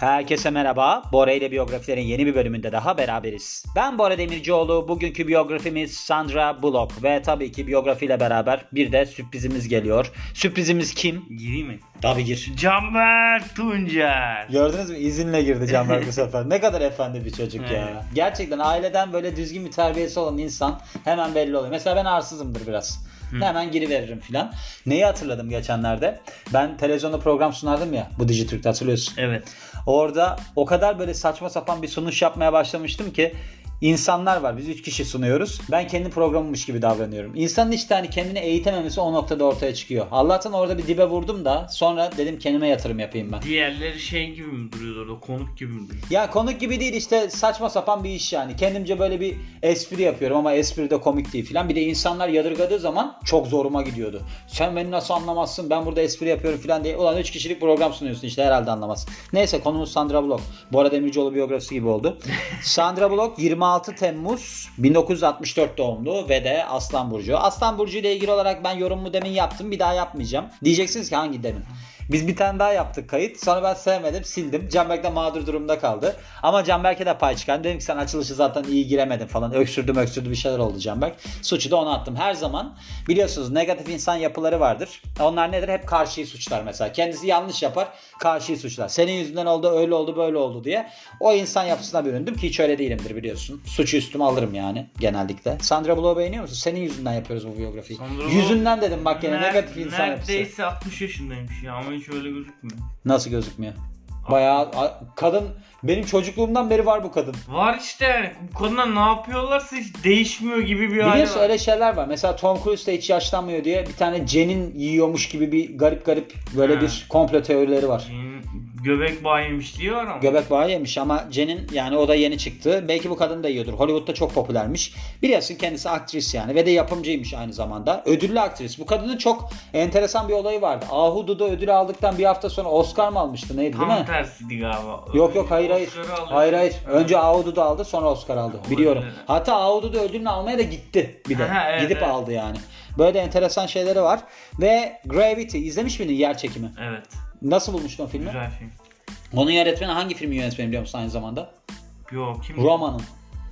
Herkese merhaba. Bora ile biyografilerin yeni bir bölümünde daha beraberiz. Ben Bora Demircioğlu. Bugünkü biyografimiz Sandra Bullock ve tabii ki biyografiyle beraber bir de sürprizimiz geliyor. Sürprizimiz kim? Gireyim mi? Tabii gir. Canberk Tuncer. Gördünüz mü? İzinle girdi Canberk bu sefer. Ne kadar efendi bir çocuk ya. Gerçekten aileden böyle düzgün bir terbiyesi olan insan hemen belli oluyor. Mesela ben arsızımdır biraz. Hemen giriveririm filan. Neyi hatırladım geçenlerde? Ben televizyonda program sunardım ya. Bu Dijitürk'te hatırlıyorsun. Evet. Orada o kadar böyle saçma sapan bir sunuş yapmaya başlamıştım ki insanlar var. Biz 3 kişi sunuyoruz. Ben kendi programımmış gibi davranıyorum. İnsanın işte hani kendini eğitememesi o noktada ortaya çıkıyor. Allah'tan orada bir dibe vurdum da sonra dedim kendime yatırım yapayım ben. Diğerleri şey gibi mi duruyordu orada? Konuk gibi mi? Ya konuk gibi değil işte saçma sapan bir iş yani. Kendimce böyle bir espri yapıyorum ama espri de komik değil filan. Bir de insanlar yadırgadığı zaman çok zoruma gidiyordu. Sen beni nasıl anlamazsın ben burada espri yapıyorum filan diye. Ulan 3 kişilik program sunuyorsun işte herhalde anlamaz. Neyse konumuz Sandra Bullock. Bora Demircioğlu biyografisi gibi oldu. Sandra Bullock 26 Temmuz 1964 doğumlu ve de Aslan Burcu. Aslan Burcu ile ilgili olarak ben yorumumu demin yaptım. Bir daha yapmayacağım. Diyeceksiniz ki hangi demin? Biz bir tane daha yaptık kayıt. Sonra ben sevmedim sildim. Canberk de mağdur durumda kaldı. Ama Canberk'e de pay çıkardım. Dedim ki sen açılışı zaten iyi giremedin falan. Öksürdüm öksürdü bir şeyler oldu Canberk. Suçu da ona attım. Her zaman biliyorsunuz negatif insan yapıları vardır. Onlar nedir? Hep karşıyı suçlar mesela. Kendisi yanlış yapar. Karşıyı suçlar. Senin yüzünden oldu öyle oldu böyle oldu diye. O insan yapısına büründüm ki hiç öyle değilimdir biliyorsun. Suçu üstüme alırım yani genellikle. Sandra Bullock'u beğeniyor musun? Senin yüzünden yapıyoruz bu biyografiyi. Sandra Yüzünden dedim bak gene negatif insan yapısı. Neredeyse 60 yaşındaymış ya ama hiç öyle gözükmüyor. Nasıl gözükmüyor? Bayağı a- kadın benim çocukluğumdan beri var bu kadın. Var işte yani bu kadınlar ne yapıyorlarsa hiç değişmiyor gibi bir hali Biliyorsun var. öyle şeyler var. Mesela Tom Cruise de hiç yaşlanmıyor diye bir tane Cen'in yiyormuş gibi bir garip garip böyle Ha. bir komplo teorileri var. Şeyin Göbek bağı yemiş diyor ama. Göbek bağı yemiş ama Cen'in yani o da yeni çıktı. Belki bu kadın da yiyordur. Hollywood'da çok popülermiş. Biliyorsun kendisi aktris yani ve de yapımcıymış aynı zamanda. Ödüllü aktris. Bu kadının çok enteresan bir olayı vardı. Ahududu ödülü aldıktan bir hafta sonra Oscar mı almıştı neydi değil mi? Tam tersiydi galiba. Yok yok hayır hayır. Hayır hayır. Önce Ahududu aldı sonra Oscar aldı. Olabilir. Biliyorum. Hatta Ahududu ödülünü almaya da gitti bir de. Evet, Gidip evet. aldı yani. Böyle de enteresan şeyleri var. Ve Gravity izlemiş miydin yer çekimi? Evet. Nasıl bulmuştun filmi? Güzel film. Onun yönetmeni hangi filmin yönetmeni biliyor musun aynı zamanda? Yok kim? Roma'nın.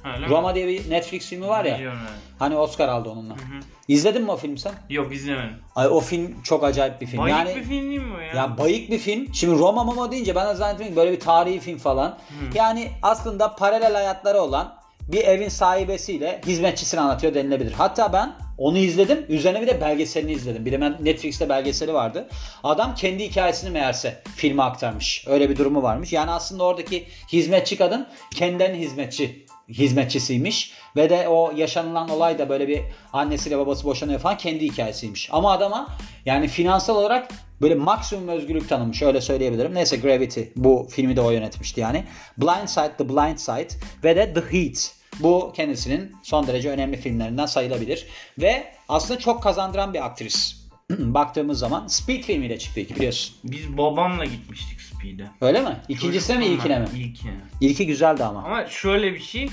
Öyle mi? Roma diye bir Netflix filmi var ya. Biliyorum evet. Hani Oscar aldı onunla. Hı hı. İzledin mi o filmi sen? Yok izlemedim. Ay o film çok acayip bir film. Bayık yani bir film değil mi o ya? Ya bayık bir film. Şimdi Roma Mama deyince ben de zannettim ki böyle bir tarihi film falan. Yani aslında paralel hayatları olan bir evin sahibesiyle hizmetçisini anlatıyor denilebilir. Hatta ben onu izledim. Üzerine bir de belgeselini izledim. Bir de ben Netflix'te belgeseli vardı. Adam kendi hikayesini meğerse filme aktarmış. Öyle bir durumu varmış. Yani aslında oradaki hizmetçi kadın kendilerinin hizmetçi hizmetçisiymiş ve de o yaşanılan olay da böyle bir annesiyle babası boşanıyor falan kendi hikayesiymiş. Ama adama yani finansal olarak böyle maksimum özgürlük tanınmış öyle söyleyebilirim. Neyse Gravity bu filmi de o yönetmişti yani. Blind Side, The Blind Side ve de The Heat. Bu kendisinin son derece önemli filmlerinden sayılabilir. Ve aslında çok kazandıran bir aktris. Baktığımız zaman Speed filmiyle çıktı ilk biliyorsun. Biz babamla gitmiştik Speed'e. Öyle mi? İkincisi mi ilkine mi? İlkine. İlki güzeldi ama. Ama şöyle bir şey.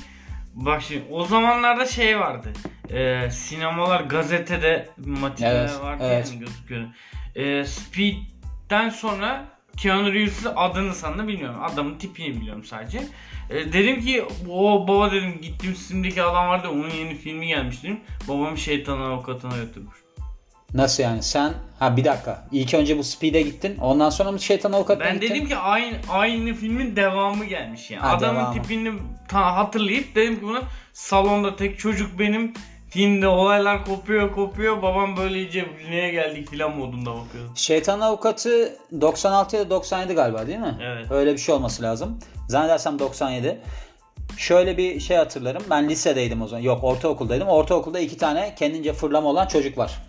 Bak şimdi o zamanlarda şey vardı. Ee, sinemalar gazetede matineler Evet, vardı evet. yani gözüküyordu. Ee, Speed'den sonra Keanu Reeves'in adını sanını bilmiyorum. Adamın tipini biliyorum sadece. Ee, dedim ki o baba dedim gittiğim sisimdeki adam vardı onun yeni filmi gelmiş dedim. Babam şeytan avukatına götürmüş. Nasıl yani sen ha bir dakika ilk önce bu Speed'e gittin ondan sonra mı şeytan avukatına Ben gittin? dedim ki aynı aynı filmin devamı gelmiş yani. Ha, Adamın devamı. tipini ta- hatırlayıp dedim ki buna salonda tek çocuk benim. Filmde olaylar kopuyor kopuyor. Babam böyle iyice neye geldik filan modunda bakıyor. Şeytan Avukatı 96 ya da 97 galiba değil mi? Evet. Öyle bir şey olması lazım. Zannedersem 97. Şöyle bir şey hatırlarım. Ben lisedeydim o zaman. Yok ortaokuldaydım. Ortaokulda iki tane kendince fırlama olan çocuk var.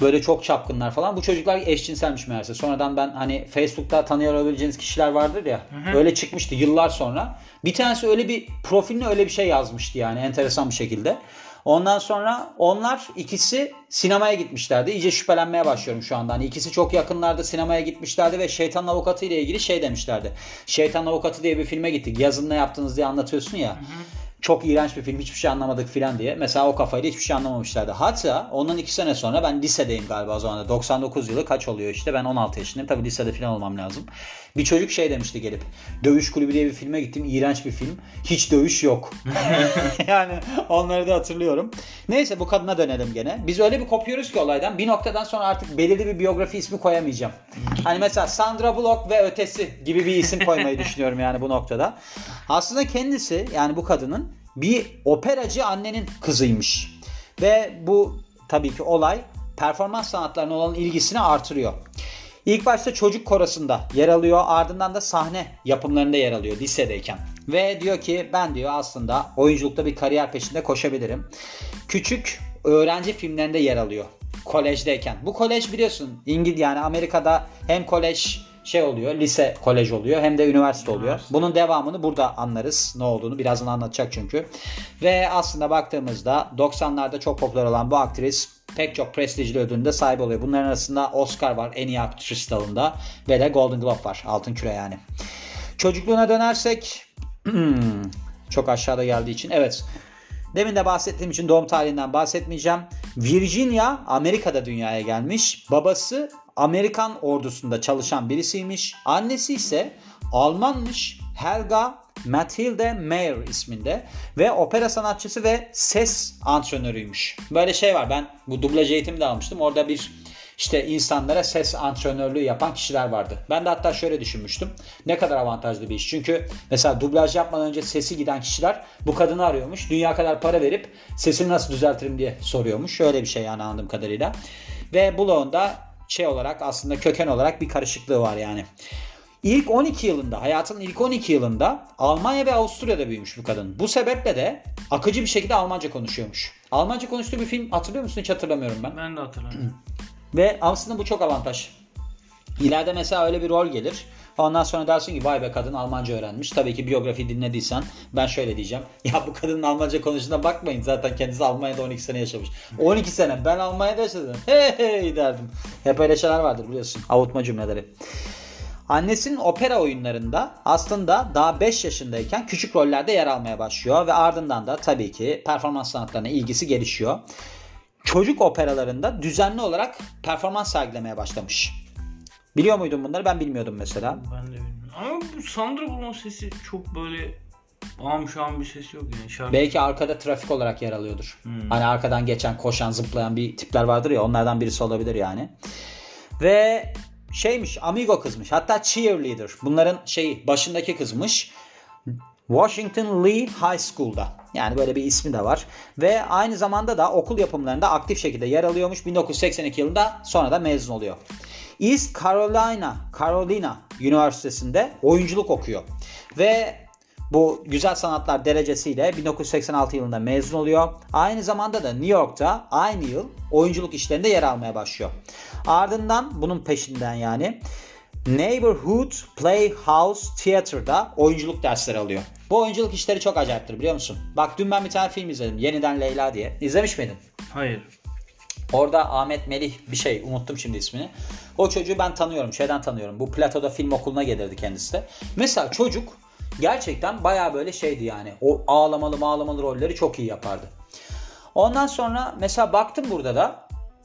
Böyle çok çapkınlar falan. Bu çocuklar eşcinselmiş meğerse. Sonradan ben hani Facebook'ta tanıyor olabileceğiniz kişiler vardır ya. hı. Öyle çıkmıştı yıllar sonra. Bir tanesi öyle bir profiline öyle bir şey yazmıştı yani enteresan bir şekilde. Ondan sonra onlar ikisi sinemaya gitmişlerdi. İyice şüphelenmeye başlıyorum şu anda. Hani ikisi çok yakınlarda sinemaya gitmişlerdi ve Şeytan Avukatı ile ilgili şey demişlerdi. Şeytan Avukatı diye bir filme gittik. Yazın ne yaptınız diye anlatıyorsun ya. çok iğrenç bir film hiçbir şey anlamadık filan diye. Mesela o kafayla hiçbir şey anlamamışlardı. Hatta ondan iki sene sonra ben lisedeyim galiba o zaman da. 99 yılı kaç oluyor işte ben 16 yaşındayım. Tabii lisede filan olmam lazım. Bir çocuk şey demişti gelip. Dövüş Kulübü diye bir filme gittim. İğrenç bir film. Hiç dövüş yok. yani onları da hatırlıyorum. Neyse bu kadına dönelim gene. Biz öyle bir kopuyoruz ki olaydan. Bir noktadan sonra artık belirli bir biyografi ismi koyamayacağım. Hani mesela Sandra Bullock ve ötesi gibi bir isim koymayı düşünüyorum yani bu noktada. Aslında kendisi yani bu kadının bir operacı annenin kızıymış. Ve bu tabii ki olay performans sanatlarına olan ilgisini artırıyor. İlk başta çocuk korosunda yer alıyor ardından da sahne yapımlarında yer alıyor lisedeyken. Ve diyor ki ben diyor aslında oyunculukta bir kariyer peşinde koşabilirim. Küçük öğrenci filmlerinde yer alıyor kolejdeyken. Bu kolej biliyorsun İngiliz yani Amerika'da hem kolej şey oluyor lise kolej oluyor hem de üniversite oluyor. Bunun devamını burada anlarız ne olduğunu birazdan anlatacak çünkü. Ve aslında baktığımızda 90'larda çok popüler olan bu aktris pek çok prestijli ödülünde sahip oluyor. Bunların arasında Oscar var en iyi aktris dalında ve de Golden Globe var altın küre yani. Çocukluğuna dönersek çok aşağıda geldiği için evet Demin de bahsettiğim için doğum tarihinden bahsetmeyeceğim. Virginia Amerika'da dünyaya gelmiş. Babası Amerikan ordusunda çalışan birisiymiş. Annesi ise Almanmış. Helga Mathilde Meyer isminde ve opera sanatçısı ve ses antrenörüymüş. Böyle şey var. Ben bu dublaj eğitimi de almıştım. Orada bir işte insanlara ses antrenörlüğü yapan kişiler vardı. Ben de hatta şöyle düşünmüştüm. Ne kadar avantajlı bir iş. Çünkü mesela dublaj yapmadan önce sesi giden kişiler bu kadını arıyormuş. Dünya kadar para verip sesini nasıl düzeltirim diye soruyormuş. Şöyle bir şey yani anladığım kadarıyla. Ve Bloğ'unda şey olarak aslında köken olarak bir karışıklığı var yani. İlk 12 yılında, hayatının ilk 12 yılında Almanya ve Avusturya'da büyümüş bu kadın. Bu sebeple de akıcı bir şekilde Almanca konuşuyormuş. Almanca konuştuğu bir film hatırlıyor musun? Hiç hatırlamıyorum ben. Ben de hatırlamıyorum. Ve aslında bu çok avantaj. İleride mesela öyle bir rol gelir. Ondan sonra dersin ki vay be kadın Almanca öğrenmiş. Tabii ki biyografi dinlediysen ben şöyle diyeceğim. Ya bu kadının Almanca konuştuğuna bakmayın. Zaten kendisi Almanya'da 12 sene yaşamış. 12 sene ben Almanya'da yaşadım. Hey hey derdim. Hep öyle şeyler vardır biliyorsun. Avutma cümleleri. Annesinin opera oyunlarında aslında daha 5 yaşındayken küçük rollerde yer almaya başlıyor ve ardından da tabii ki performans sanatlarına ilgisi gelişiyor. Çocuk operalarında düzenli olarak performans sergilemeye başlamış. Biliyor muydun bunları? Ben bilmiyordum mesela. Ben de bilmiyorum. Ama bu Sandra Bullock'un sesi çok böyle am şu an bir ses yok yani. Şarkı... Belki arkada trafik olarak yer alıyordur. Hmm. Hani arkadan geçen, koşan, zıplayan bir tipler vardır ya onlardan birisi olabilir yani. Ve şeymiş amigo kızmış. Hatta cheerleader. Bunların şeyi başındaki kızmış. Washington Lee High School'da. Yani böyle bir ismi de var. Ve aynı zamanda da okul yapımlarında aktif şekilde yer alıyormuş. 1982 yılında sonra da mezun oluyor. East Carolina, Carolina Üniversitesi'nde oyunculuk okuyor. Ve bu güzel sanatlar derecesiyle 1986 yılında mezun oluyor. Aynı zamanda da New York'ta aynı yıl oyunculuk işlerinde yer almaya başlıyor. Ardından bunun peşinden yani Neighborhood Playhouse Theater'da oyunculuk dersleri alıyor. Bu oyunculuk işleri çok acayiptir biliyor musun? Bak dün ben bir tane film izledim. Yeniden Leyla diye. İzlemiş miydin? Hayır. Orada Ahmet Melih bir şey unuttum şimdi ismini. O çocuğu ben tanıyorum. Şeyden tanıyorum. Bu Plato'da film okuluna gelirdi kendisi de. Mesela çocuk gerçekten baya böyle şeydi yani. O ağlamalı ağlamalı rolleri çok iyi yapardı. Ondan sonra mesela baktım burada da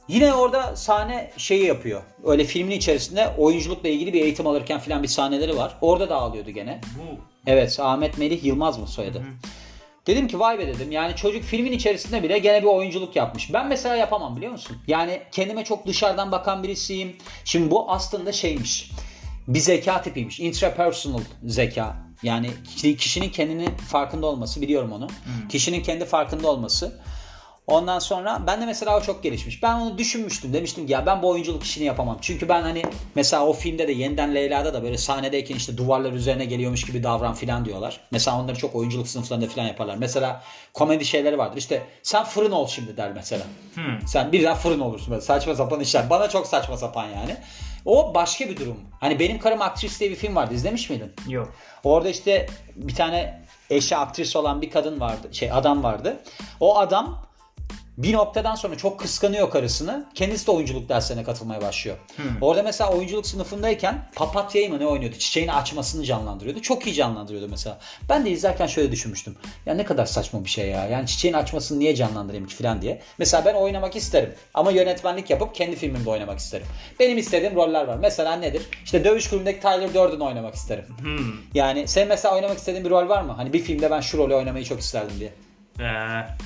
Yine orada sahne şeyi yapıyor. Öyle filmin içerisinde oyunculukla ilgili bir eğitim alırken filan bir sahneleri var. Orada da ağlıyordu gene. Bu. Evet Ahmet Melih Yılmaz mı soyadı? Hı. Dedim ki vay be dedim yani çocuk filmin içerisinde bile gene bir oyunculuk yapmış. Ben mesela yapamam biliyor musun? Yani kendime çok dışarıdan bakan birisiyim. Şimdi bu aslında şeymiş. Bir zeka tipiymiş. Intrapersonal zeka. Yani kişinin kendini farkında olması biliyorum onu. Hmm. Kişinin kendi farkında olması. Ondan sonra ben de mesela o çok gelişmiş. Ben onu düşünmüştüm. Demiştim ki ya ben bu oyunculuk işini yapamam. Çünkü ben hani mesela o filmde de yeniden Leyla'da da böyle sahnedeyken işte duvarlar üzerine geliyormuş gibi davran filan diyorlar. Mesela onları çok oyunculuk sınıflarında filan yaparlar. Mesela komedi şeyleri vardır. İşte sen fırın ol şimdi der mesela. Hmm. Sen birden fırın olursun böyle saçma sapan işler. Bana çok saçma sapan yani. O başka bir durum. Hani benim karım aktris diye bir film vardı. İzlemiş miydin? Yok. Orada işte bir tane eşi aktris olan bir kadın vardı. Şey adam vardı. O adam bir noktadan sonra çok kıskanıyor karısını. Kendisi de oyunculuk derslerine katılmaya başlıyor. Orada mesela oyunculuk sınıfındayken papatyayı mı ne oynuyordu? Çiçeğin açmasını canlandırıyordu. Çok iyi canlandırıyordu mesela. Ben de izlerken şöyle düşünmüştüm. Ya ne kadar saçma bir şey ya. Yani çiçeğin açmasını niye canlandırayım ki falan diye. Mesela ben oynamak isterim. Ama yönetmenlik yapıp kendi filmimde oynamak isterim. Benim istediğim roller var. Mesela nedir? İşte Dövüş Kulübü'ndeki Tyler Durden oynamak isterim. Hmm. Yani sen mesela oynamak istediğin bir rol var mı? Hani bir filmde ben şu rolü oynamayı çok isterdim diye. Ee,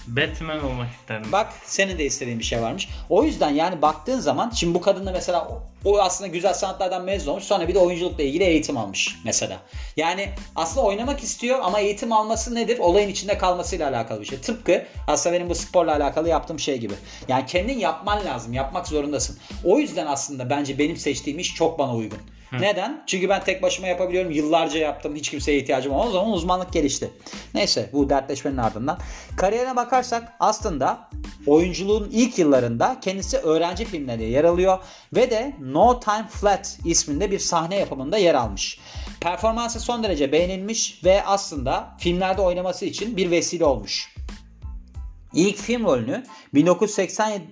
Batman olmak isterdim. Bak senin de istediğin bir şey varmış. O yüzden yani baktığın zaman şimdi bu kadın da mesela o, aslında güzel sanatlardan mezun olmuş. Sonra bir de oyunculukla ilgili eğitim almış mesela. Yani aslında oynamak istiyor ama eğitim alması nedir? Olayın içinde kalmasıyla alakalı bir şey. Tıpkı aslında benim bu sporla alakalı yaptığım şey gibi. Yani kendin yapman lazım. Yapmak zorundasın. O yüzden aslında bence benim seçtiğim iş çok bana uygun. Neden? Çünkü ben tek başıma yapabiliyorum. Yıllarca yaptım. Hiç kimseye ihtiyacım olmaz. O zaman uzmanlık gelişti. Neyse bu dertleşmenin ardından. Kariyerine bakarsak aslında oyunculuğun ilk yıllarında kendisi öğrenci filmlerinde yer alıyor ve de No Time Flat isminde bir sahne yapımında yer almış. Performansı son derece beğenilmiş ve aslında filmlerde oynaması için bir vesile olmuş. İlk film rolünü 1987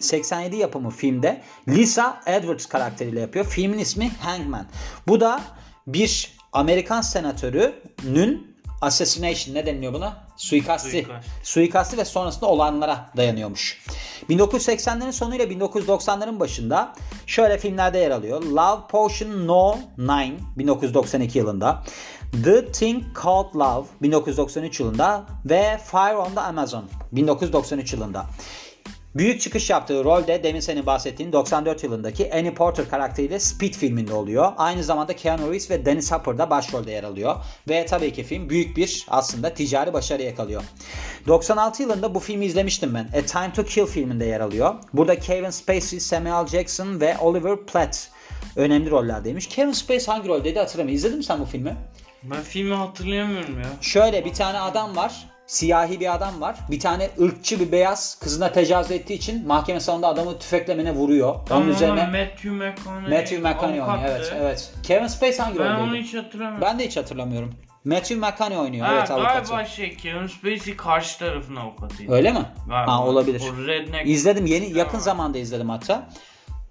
87 yapımı filmde Lisa Edwards karakteriyle yapıyor. Filmin ismi Hangman. Bu da bir Amerikan senatörünün assassination ne deniliyor buna? Suikasti. Suikast. Suikasti ve sonrasında olanlara dayanıyormuş. 1980'lerin sonuyla 1990'ların başında şöyle filmlerde yer alıyor. Love Potion No 9 1992 yılında. The Thing Called Love 1993 yılında ve Fire on the Amazon 1993 yılında. Büyük çıkış yaptığı rolde demin senin bahsettiğin 94 yılındaki Annie Porter karakteriyle Speed filminde oluyor. Aynı zamanda Keanu Reeves ve Dennis Hopper da başrolde yer alıyor. Ve tabii ki film büyük bir aslında ticari başarı yakalıyor. 96 yılında bu filmi izlemiştim ben. A Time to Kill filminde yer alıyor. Burada Kevin Spacey, Samuel Jackson ve Oliver Platt önemli rollerdeymiş. Kevin Spacey hangi roldeydi hatırlamıyorum. İzledin mi sen bu filmi? Ben filmi hatırlayamıyorum ya. Şöyle bir tane adam var. Siyahi bir adam var. Bir tane ırkçı bir beyaz kızına tecavüz ettiği için mahkeme salonunda adamı tüfeklemene vuruyor. Tamam Onun üzerine Matthew McConaughey. Matthew McConaughey oynuyor. Evet, evet. Kevin Spacey hangi Ben roldeydi? onu hiç hatırlamıyorum. Ben de hiç hatırlamıyorum. Matthew McConaughey oynuyor. ha, evet avukatı. galiba şey Kevin Spacey karşı tarafın avukatıydı. Öyle mi? Galiba. Ha olabilir. O redneck. İzledim yeni yakın Tamam. zamanda izledim hatta.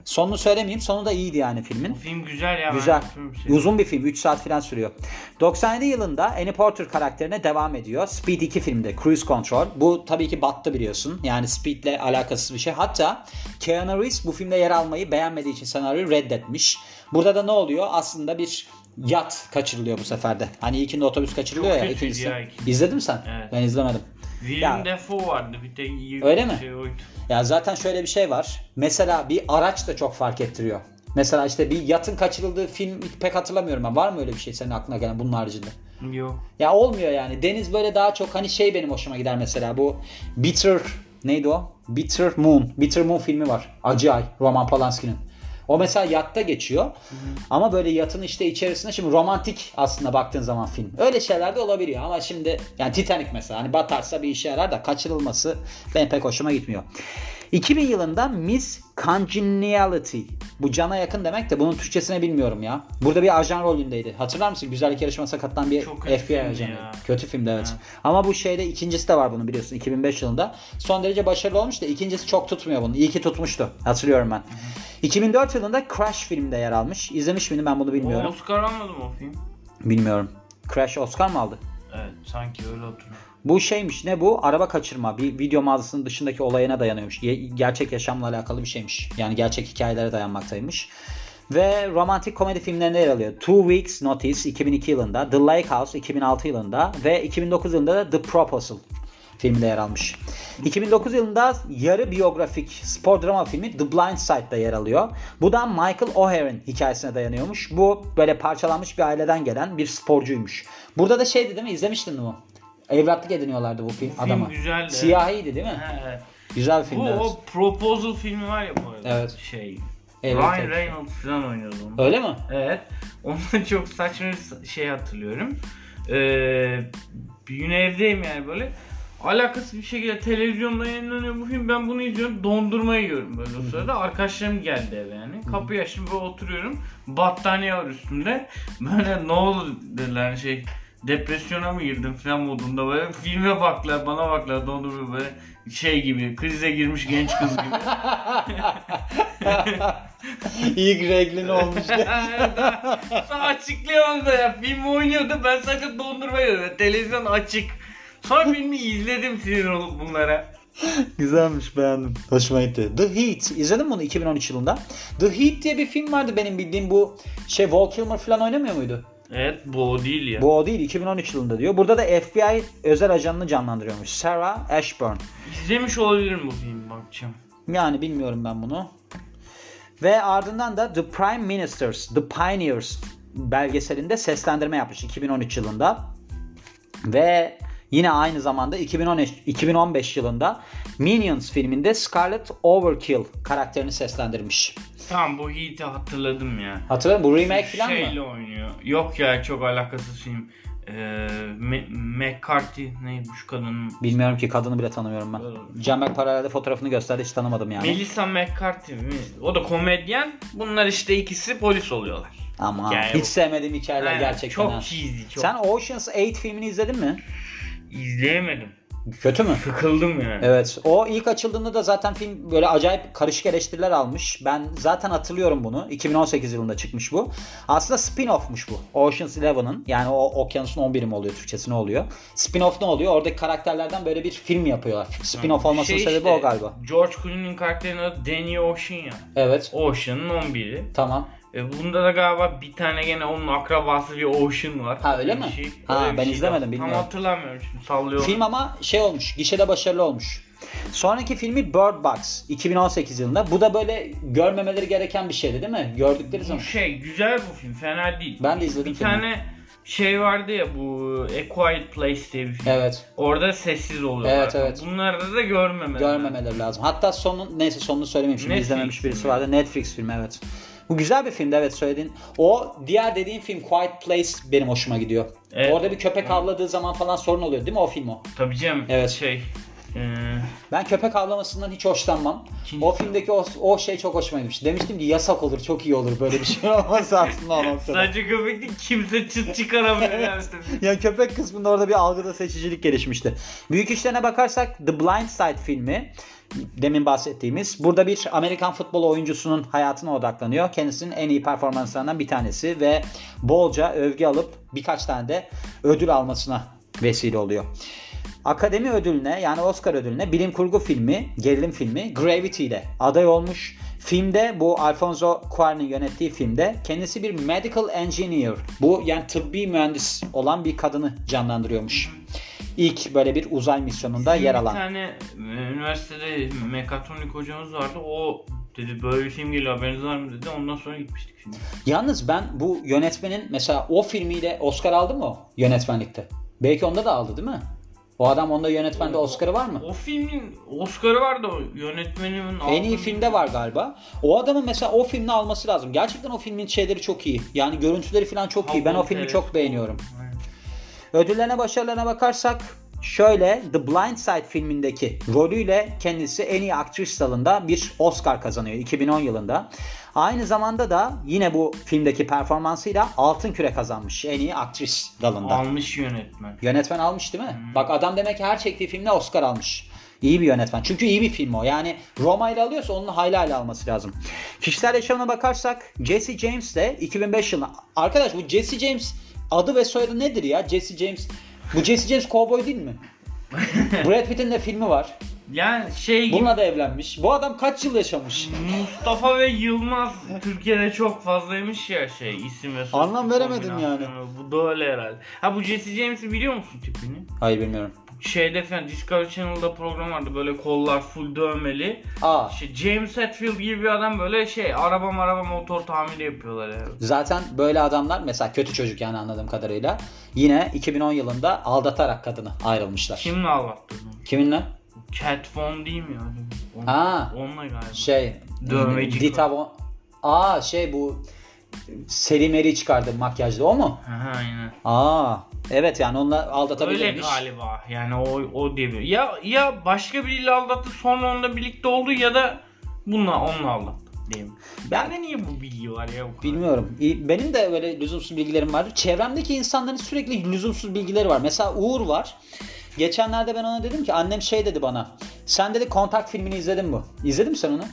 Sonunu söylemeyeyim. Sonu da iyiydi yani filmin. Bu film güzel ya. Güzel. şey. Uzun bir film. 3 saat falan sürüyor. 97 yılında Annie Porter karakterine devam ediyor. Speed 2 filmde. Cruise Control. Bu tabii ki battı biliyorsun. Yani Speed'le alakasız bir şey. Hatta Keanu Reeves bu filmde yer almayı beğenmediği için senaryoyu reddetmiş. Burada da ne oluyor? Aslında bir yat kaçırılıyor bu sefer de. Hani ilkinde otobüs kaçırılıyor Çok ya. ikincisi. ya ikinci. İzledin mi sen? Evet. Ben izlemedim. Willem Dafoe vardı bir tek iyi Öyle bir mi? şey oydu. Ya zaten şöyle bir şey var. Mesela bir araç da çok fark ettiriyor. Mesela işte bir yatın kaçırıldığı film pek hatırlamıyorum ben. Var mı öyle bir şey senin aklına gelen bunun haricinde? Yok. Ya olmuyor yani. Deniz böyle daha çok hani şey benim hoşuma gider mesela bu Bitter neydi o? Bitter Moon. Bitter Moon filmi var. Acı Ay. Roman Polanski'nin. O mesela yatta geçiyor. Ama böyle yatın işte içerisinde şimdi romantik aslında baktığın zaman film. Öyle şeyler de olabiliyor ama şimdi yani Titanic mesela hani batarsa bir işe yarar da kaçırılması benim pek hoşuma gitmiyor. 2000 yılında Miss Congeniality. Bu cana yakın demek de bunun Türkçesini bilmiyorum ya. Burada bir ajan rolündeydi. Hatırlar mısın? Güzellik yarışmasına katılan bir Çok FBI ajanı. Kötü filmdi evet. Ha. Ama bu şeyde ikincisi de var bunun biliyorsun 2005 yılında. Son derece başarılı olmuş da ikincisi çok tutmuyor bunu. İyi ki tutmuştu. Hatırlıyorum ben. 2004 yılında Crash filminde yer almış. İzlemiş miydim ben bunu O bilmiyorum. Oscar almadı mı o film? Bilmiyorum. Crash Oscar mı aldı? Evet sanki öyle hatırlıyorum. Bu şeymiş ne bu? Araba kaçırma. Bir video mağazasının dışındaki olayına dayanıyormuş. Ge- gerçek yaşamla alakalı bir şeymiş. Yani gerçek hikayelere dayanmaktaymış. Ve romantik komedi filmlerinde yer alıyor. Two Weeks Notice 2002 yılında, The Lake House 2006 yılında ve 2009 yılında da The Proposal filminde yer almış. 2009 yılında yarı biyografik spor drama filmi The Blind Side'da yer alıyor. Bu da Michael O'Hare'in hikayesine dayanıyormuş. Bu böyle parçalanmış bir aileden gelen bir sporcuymuş. Burada da şeydi değil mi? İzlemiştin mi bu? Evlatlık ediniyorlardı bu film, film adamı. güzeldi. Siyahiydi değil mi? He. Güzel bir filmdi. Bu evet. o Proposal filmi var ya bu arada. Evet. Şey. Evet, Ryan evet. Reynolds falan oynuyordu onu. Öyle mi? Evet. Ondan çok saçma bir şey hatırlıyorum. Ee, bir gün evdeyim yani böyle. Alakasız bir şekilde televizyonda yayınlanıyor bu film. Ben bunu izliyorum. Dondurma yiyorum böyle o sırada. Arkadaşlarım geldi eve yani. Kapıyı açtım böyle oturuyorum. Battaniye var üstümde. Böyle ne oldu dediler şey. depresyona mı girdim falan modunda böyle filme baklar bana baklar donduruyor böyle şey gibi krize girmiş genç kız gibi. İlk reglin olmuş. Sana açıklayamam da ya film oynuyordu ben sadece dondurma yiyorum televizyon açık. Sonra filmi izledim sinir olup bunlara. Güzelmiş beğendim. Hoşuma gitti. The Heat. İzledin mi bunu 2013 yılında? The Heat diye bir film vardı benim bildiğim bu şey Val Kilmer falan oynamıyor muydu? Evet bu o değil ya. Bu o değil 2013 yılında diyor. Burada da FBI özel ajanını canlandırıyormuş. Sarah Ashburn. İzlemiş olabilirim bu filmi bakacağım. Yani bilmiyorum ben bunu. Ve ardından da The Prime Ministers, The Pioneers belgeselinde seslendirme yapmış 2013 yılında. Ve yine aynı zamanda 2013, 2015 yılında Minions filminde Scarlet Overkill karakterini seslendirmiş. Tamam bu Heat'i hatırladım ya. Hatırladın? Bu remake falan Şeyle mı? oynuyor. Yok ya çok alakasız film. Ee, McCarthy ne bu şu kadının? Bilmiyorum ki kadını bile tanımıyorum ben. Cemal Paralel'de fotoğrafını gösterdi hiç tanımadım yani. Melissa McCarthy mi? O da komedyen. Bunlar işte ikisi polis oluyorlar. Ama hiç sevmediğim hikayeler Aynen, gerçekten. Çok ha. cheesy. Çok. Sen Ocean's 8 filmini izledin mi? İzleyemedim. Kötü mü? Sıkıldım yani. Evet. O ilk açıldığında da zaten film böyle acayip karışık eleştiriler almış. Ben zaten hatırlıyorum bunu. 2018 yılında çıkmış bu. Aslında spin-off'muş bu. Ocean's Eleven'ın. Yani o Okyanus'un 11'i mi oluyor? Türkçesi ne oluyor? Spin-off ne oluyor? Oradaki karakterlerden böyle bir film yapıyorlar. Spin-off olmasının Şey sebebi işte, o galiba. George Clooney'nin karakterinin adı Danny Ocean ya. Evet. Ocean'ın 11'i. Tamam. E bunda da galiba bir tane gene onun akrabası bir Ocean var. Ha, öyle Bir mi? Şey, Ha, ben şey izlemedim, var. bilmiyorum. Tam hatırlamıyorum şimdi sallıyorum. Film ama şey olmuş. Gişede başarılı olmuş. Sonraki filmi Bird Box 2018 yılında. Bu da böyle görmemeleri gereken bir şeydi değil mi? Gördükleri Bu zaman. şey güzel bu film fena değil. Ben de izledim Bir filmi. tane şey vardı ya bu A Quiet Place diye bir film. Evet. Orada sessiz oluyorlar. Evet, evet. Bunlarda da görmemeleri. Görmemeleri lazım. Hatta sonun neyse sonunu söylemeyeyim şimdi Netflix izlememiş birisi filmi. vardı. Netflix filmi evet. Bu güzel bir filmdi evet söylediğin. O diğer dediğin film Quiet Place benim hoşuma gidiyor. Evet. Orada bir köpek avladığı zaman falan sorun oluyor değil mi o film o? Tabii canım. Evet. Şey. e, Ben köpek avlamasından hiç hoşlanmam. İkinci- O filmdeki o, o şey çok hoşuma gitmiş. Demiştim ki yasak olur çok iyi olur böyle bir şey olmasa aslında o noktada. sadece köpek değil kimse çıt çıkaramıyor yani. ya köpek kısmında orada bir algıda seçicilik gelişmişti. Büyük işlerine bakarsak The Blind Side filmi demin bahsettiğimiz. Burada bir Amerikan futbol oyuncusunun hayatına odaklanıyor. Kendisinin en iyi performanslarından bir tanesi ve bolca övgü alıp birkaç tane de ödül almasına vesile oluyor. Akademi ödülüne yani Oscar ödülüne bilim kurgu filmi, gerilim filmi Gravity ile aday olmuş. Filmde bu Alfonso Cuarón'un yönettiği filmde kendisi bir medical engineer. Bu yani tıbbi mühendis olan bir kadını canlandırıyormuş. İlk böyle bir uzay misyonunda yer Bir alan. tane e, üniversitede mekatronik hocamız vardı. O dedi böyle bir film geliyor haberiniz var mı dedi. Ondan sonra gitmiştik şimdi. Yalnız ben bu yönetmenin mesela o filmiyle Oscar aldı mı o yönetmenlikte? Belki onda da aldı değil mi? O adam onda yönetmende Oscar'ı var mı? O filmin Oscar'ı vardı o yönetmenin. En iyi filmde var galiba. O adamın mesela o filmini alması lazım. Gerçekten o filmin şeyleri çok iyi. Yani görüntüleri falan çok iyi. Ben o filmi çok beğeniyorum. Ödüllerine başarılarına bakarsak şöyle The Blind Side filmindeki rolüyle kendisi en iyi aktris dalında bir Oscar kazanıyor 2010 yılında. Aynı zamanda da yine bu filmdeki performansıyla Altın Küre kazanmış en iyi aktris dalında. Almış yönetmen. Yönetmen almış değil mi? Bak adam demek ki her çektiği filmde Oscar almış. İyi bir yönetmen. Çünkü iyi bir film o. Yani Roma ile alıyorsa onun hayli hayli alması lazım. Kişisel yaşamına bakarsak Jesse James de 2005 yılında. Arkadaş bu Jesse James adı ve soyadı nedir ya? Jesse James. Bu Jesse James kovboy değil mi? Brad Pitt'in de filmi var. Yani şey gibi Bununla da evlenmiş. Bu adam kaç yıl yaşamış? Mustafa ve Yılmaz Türkiye'de çok fazlaymış ya şey isim ve soy Anlam veremedim kombinasyonu. Bu da öyle herhalde. Ha bu Jesse James'i biliyor musun tipini? Hayır bilmiyorum. Şeyde falan Discovery Channel'da program vardı böyle kollar full dövmeli. Aa İşte James Hetfield gibi bir adam böyle şey araba araba motor tamiri yapıyorlar yani. Zaten böyle adamlar mesela kötü çocuk yani anladığım kadarıyla yine 2010 yılında aldatarak kadını ayrılmışlar. Kimle aldattın? Kiminle? Cat Von değil mi ya? On, Ha. Onunla galiba. Şey Dövmeci Dita Von... Aa şey bu Selim Eri çıkardı makyajlı o mu? Aha, aynen. Aa evet yani onunla Öyle aldatabilirmiş. galiba. Yani o o diye bir. Ya ya başka biriyle aldattı sonra onunla birlikte oldu ya da bununla onunla aldattı. diyeyim. Bende niye bu bilgi var ya? bu kadar? Bilmiyorum. Benim de böyle lüzumsuz bilgilerim var. Çevremdeki insanların sürekli lüzumsuz bilgileri var. Mesela Uğur var. Geçenlerde ben ona dedim ki annem şey dedi bana. Sen dedi Kontakt filmini izledin mi? İzledin mi sen onu?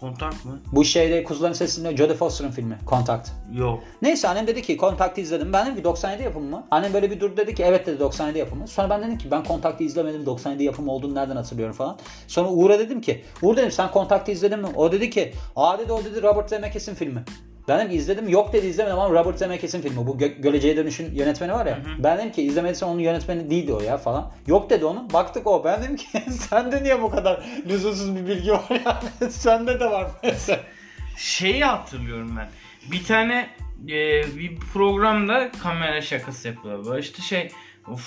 Kontak mı? Bu şeyde Kuzuların Sesi'nde Jodie Foster'ın filmi Kontakt. Yok. Neyse annem dedi ki Kontakt'ı izledim. Ben dedim ki 97 yapımı mı? Annem böyle bir durdu dedi ki evet dedi 97 yapımı. Sonra ben dedim ki ben Kontakt'ı izlemedim 97 yapımı olduğunu nereden hatırlıyorum falan. Sonra Uğur'a dedim ki Uğur dedim sen Kontakt'ı izledin mi? O dedi ki aa dedi o dedi Robert Zemeckis'in filmi. Ben dedim ki izledim. Yok dedi izlemedim ama Robert Zemeckis'in filmi. Bu Gö- Göleceğe Dönüş'ün yönetmeni var ya. Ben dedim ki izlemediysen onun yönetmeni değildi o ya falan. Yok dedi onun. Baktık o. Ben dedim ki sende niye bu kadar lüzumsuz bir bilgi var yani? Sende de var mesela. Şeyi hatırlıyorum ben. Bir tane e, bir programda kamera şakası yapıyorlar. Böyle işte şey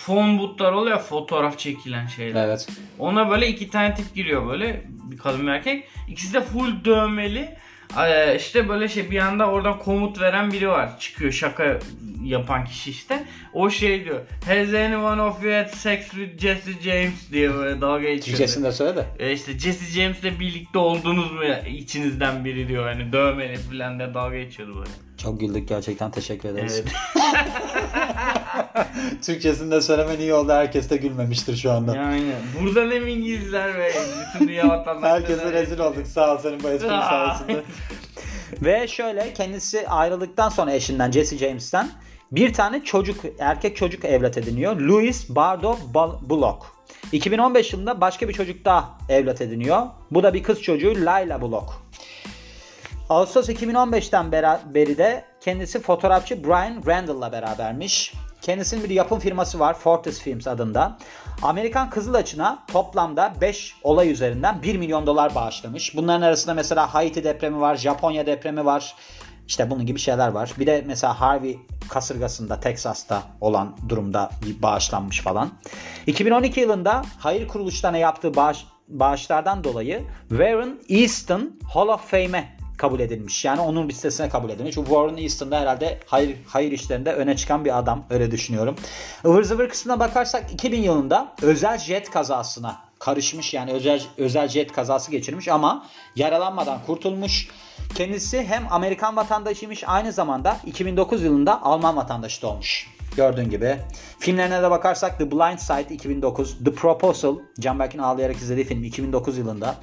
phone bootlar oluyor ya, fotoğraf çekilen şeyler. Evet. Ona böyle iki tane tip giriyor böyle bir kadın bir erkek. İkisi de full dövmeli. Ee, işte böyle şey bir anda oradan komut veren biri var. Çıkıyor şaka yapan kişi işte. O şey diyor. Has anyone of you had sex with Jesse James diye böyle dalga geçiyor. Türkçesini de söyle de. E işte Jesse James'le birlikte oldunuz mu ya, içinizden biri diyor hani dövmeli falan de dalga geçiyordu böyle. Çok güldük gerçekten teşekkür ederiz. Evet. Türkçesini de söylemen iyi oldu. Herkes de gülmemiştir şu anda. yani buradan hem İngilizler ve bütün dünya vatandaşları. Herkese rezil olduk. Sağ ol senin bu esprin sayesinde. Ve şöyle kendisi ayrıldıktan sonra eşinden Jesse James'ten bir tane çocuk, erkek çocuk evlat ediniyor. Louis Bardo Bullock. 2015 yılında başka bir çocuk daha evlat ediniyor. Bu da bir kız çocuğu Layla Bullock. Ağustos 2015'ten bera- beri de kendisi fotoğrafçı Brian Randall'la berabermiş. Kendisinin bir yapım firması var Fortis Films adında. Amerikan Kızılaçı'na toplamda 5 olay üzerinden 1 milyon dolar bağışlamış. Bunların arasında mesela Haiti depremi var, Japonya depremi var. İşte bunun gibi şeyler var. Bir de mesela Harvey kasırgasında Texas'ta olan durumda bağışlanmış falan. 2012 yılında hayır kuruluşlarına yaptığı bağış, bağışlardan dolayı Warren Easton Hall of Fame'e kabul edilmiş. Yani onun listesine kabul edilmiş. Bu Warren Easton da herhalde hayır, hayır işlerinde öne çıkan bir adam. Öyle düşünüyorum. Ivır zıvır kısmına bakarsak 2000 yılında özel jet kazasına karışmış. Yani özel, özel jet kazası geçirmiş ama yaralanmadan kurtulmuş. Kendisi hem Amerikan vatandaşıymış aynı zamanda 2009 yılında Alman vatandaşı da olmuş. Gördüğün gibi. Filmlerine de bakarsak The Blind Side 2009, The Proposal, Can Berk'in ağlayarak izlediği film 2009 yılında.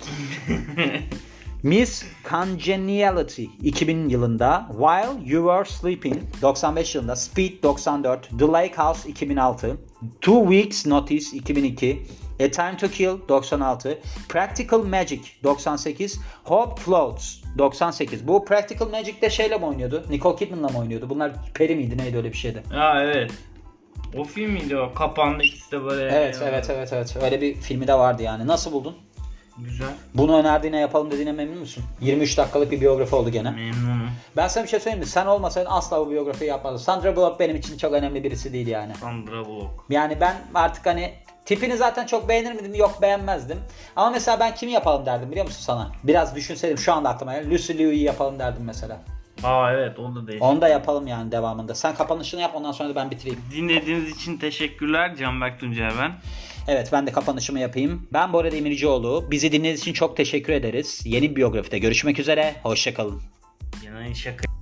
Miss Congeniality 2000 yılında, While You Were Sleeping 95 yılında, Speed 94, The Lake House 2006, Two Weeks Notice 2002, A Time to Kill 96, Practical Magic 98, Hope Floats 98. Bu Practical Magic'te şeyle mi oynuyordu? Nicole Kidman'la mı oynuyordu? Bunlar peri miydi neydi öyle bir şeydi? Ha evet. O film miydi o? Kapağında ikisi de böyle. Evet evet evet evet. Öyle bir filmi de vardı yani. Nasıl buldun? Güzel. Bunu önerdiğine yapalım dediğine memnun musun? 23 dakikalık bir biyografi oldu gene. Memnunum. Ben sana bir şey söyleyeyim mi? Sen olmasaydın asla bu biyografiyi yapmazdım. Sandra Bullock benim için çok önemli birisi değil yani. Sandra Bullock. Yani ben artık hani tipini zaten çok beğenir miydim? Yok beğenmezdim. Ama mesela ben kimi yapalım derdim biliyor musun sana? Biraz düşünseydim şu anda aklıma geldi. Lucy Liu'yu yapalım derdim mesela. Aa evet o da değil. Onu da yapalım yani devamında. Sen kapanışını yap ondan sonra da ben bitireyim. Dinlediğiniz için teşekkürler. Canberk Tuncer ben. Evet ben de kapanışımı yapayım. Ben Bora Demircioğlu. Bizi dinlediğiniz için çok teşekkür ederiz. Yeni bir biyografide görüşmek üzere. Hoşçakalın. Yani şaka